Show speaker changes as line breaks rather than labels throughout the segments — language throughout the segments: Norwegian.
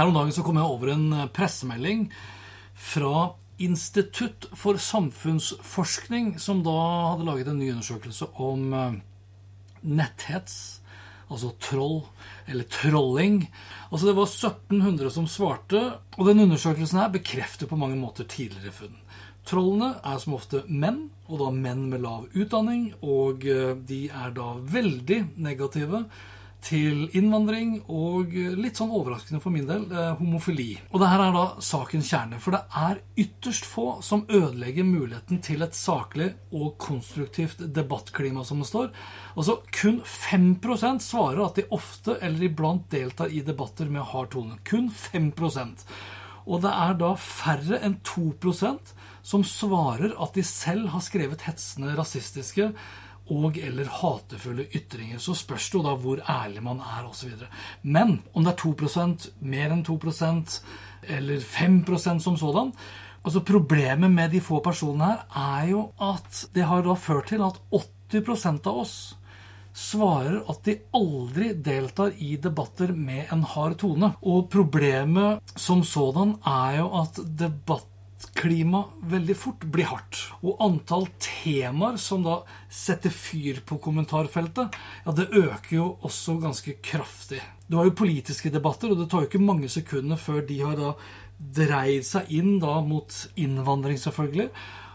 Her om dagen så kom jeg over en eh, pressemelding fra Institutt for samfunnsforskning, som da hadde laget en ny undersøkelse om eh, netthets, altså troll, eller trolling. Altså Det var 1700 som svarte, og den undersøkelsen her bekrefter på mange måter tidligere funn. Trollene er som ofte menn, og da menn med lav utdanning, og eh, de er da veldig negative til innvandring og litt sånn overraskende for min del eh, homofili. Og det her er da sakens kjerne. For det er ytterst få som ødelegger muligheten til et saklig og konstruktivt debattklima, som det står. Altså kun 5% svarer at de ofte eller iblant deltar i debatter med hard tone. Kun 5% Og det er da færre enn 2% som svarer at de selv har skrevet hetsende rasistiske og eller hatefulle ytringer. Så spørs det jo da hvor ærlig man er osv. Men om det er 2% mer enn 2% eller 5% som sådan altså Problemet med de få personene her er jo at det har da ført til at 80% av oss svarer at de aldri deltar i debatter med en hard tone. Og problemet som sådan er jo at debatt klima veldig fort blir hardt. Og antall temaer som da setter fyr på kommentarfeltet, ja, det øker jo også ganske kraftig. Du har jo politiske debatter, og det tar jo ikke mange sekunder før de har da dreid seg inn da mot innvandring, selvfølgelig.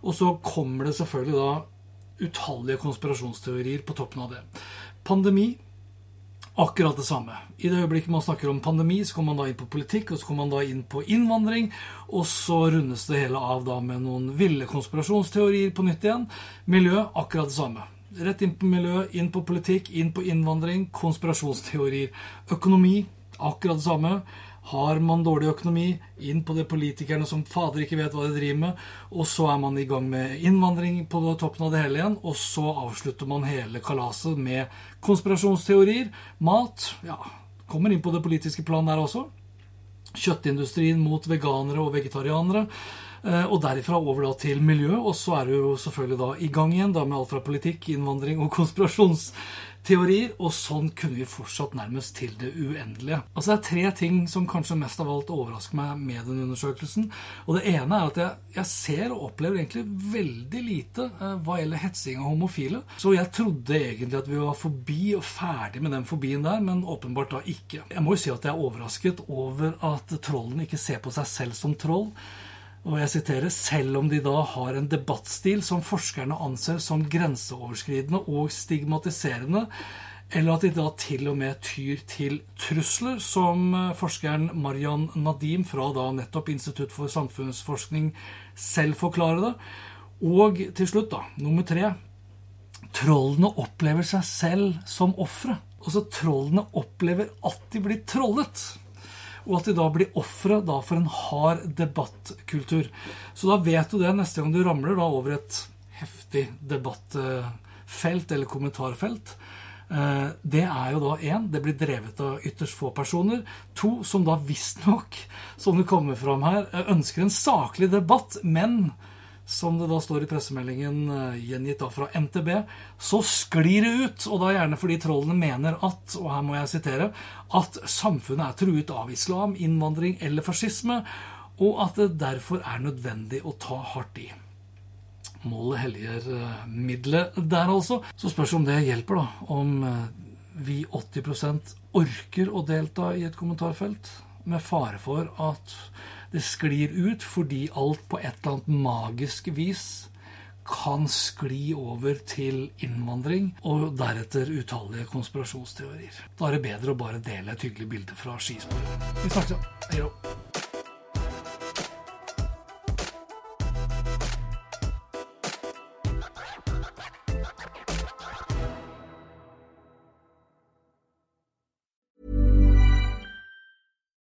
Og så kommer det selvfølgelig da utallige konspirasjonsteorier på toppen av det. Pandemi akkurat det samme. I det øyeblikket man snakker om pandemi, så kommer man da inn på politikk, og så kommer man da inn på innvandring, og så rundes det hele av da med noen ville konspirasjonsteorier på nytt igjen. Miljø, akkurat det samme. Rett inn på miljø, inn på politikk, inn på innvandring, konspirasjonsteorier. Økonomi, akkurat det samme. Har man dårlig økonomi, inn på det politikerne som fader ikke vet hva de driver med. Og så er man i gang med innvandring på toppen av det hele igjen. Og så avslutter man hele kalaset med konspirasjonsteorier. Mat. Ja, kommer inn på det politiske plan der også. Kjøttindustrien mot veganere og vegetarianere. Eh, og derifra over da til miljø, og så er du jo selvfølgelig da i gang igjen da med alt fra politikk, innvandring og konspirasjonsteorier. Og sånn kunne vi fortsatt nærmest til det uendelige. Altså Det er tre ting som kanskje mest av alt overrasker meg med den undersøkelsen. Og det ene er at jeg, jeg ser og opplever egentlig veldig lite eh, hva gjelder hetsing av homofile. Så jeg trodde egentlig at vi var forbi og ferdig med den fobien der, men åpenbart da ikke. Jeg må jo si at jeg er overrasket over at trollene ikke ser på seg selv som troll og jeg siterer, selv om de da har en debattstil som forskerne anser som grenseoverskridende og stigmatiserende, eller at de da til og med tyr til trusler, som eh, forskeren Marian Nadim fra da nettopp Institutt for samfunnsforskning selv forklarer det. Og til slutt, da, nummer tre Trollene opplever seg selv som ofre. Altså, trollene opplever at de blir trollet og at de da blir ofre for en hard debattkultur. Så da vet du det neste gang du ramler da over et heftig debattfelt eller kommentarfelt. Eh, det er jo da én, det blir drevet av ytterst få personer. To, som da visstnok, som det kommer fram her, ønsker en saklig debatt, men som det da står i pressemeldingen eh, gjengitt da fra NTB, så sklir det ut, og da gjerne fordi trollene mener at, og her må jeg sitere, at samfunnet er truet av islam, innvandring eller fascisme, og at det derfor er nødvendig å ta hardt i. målet helliger eh, middelet der, altså. Så spørs om det hjelper, da. Om eh, vi 80% orker å delta i et kommentarfelt, med fare for at det sklir ut fordi alt på et eller annet magisk vis kan skli over til innvandring og deretter utallige konspirasjonsteorier. Da er det bedre å bare dele et hyggelig bilde fra skisporet. Vi snakkes, Hei da.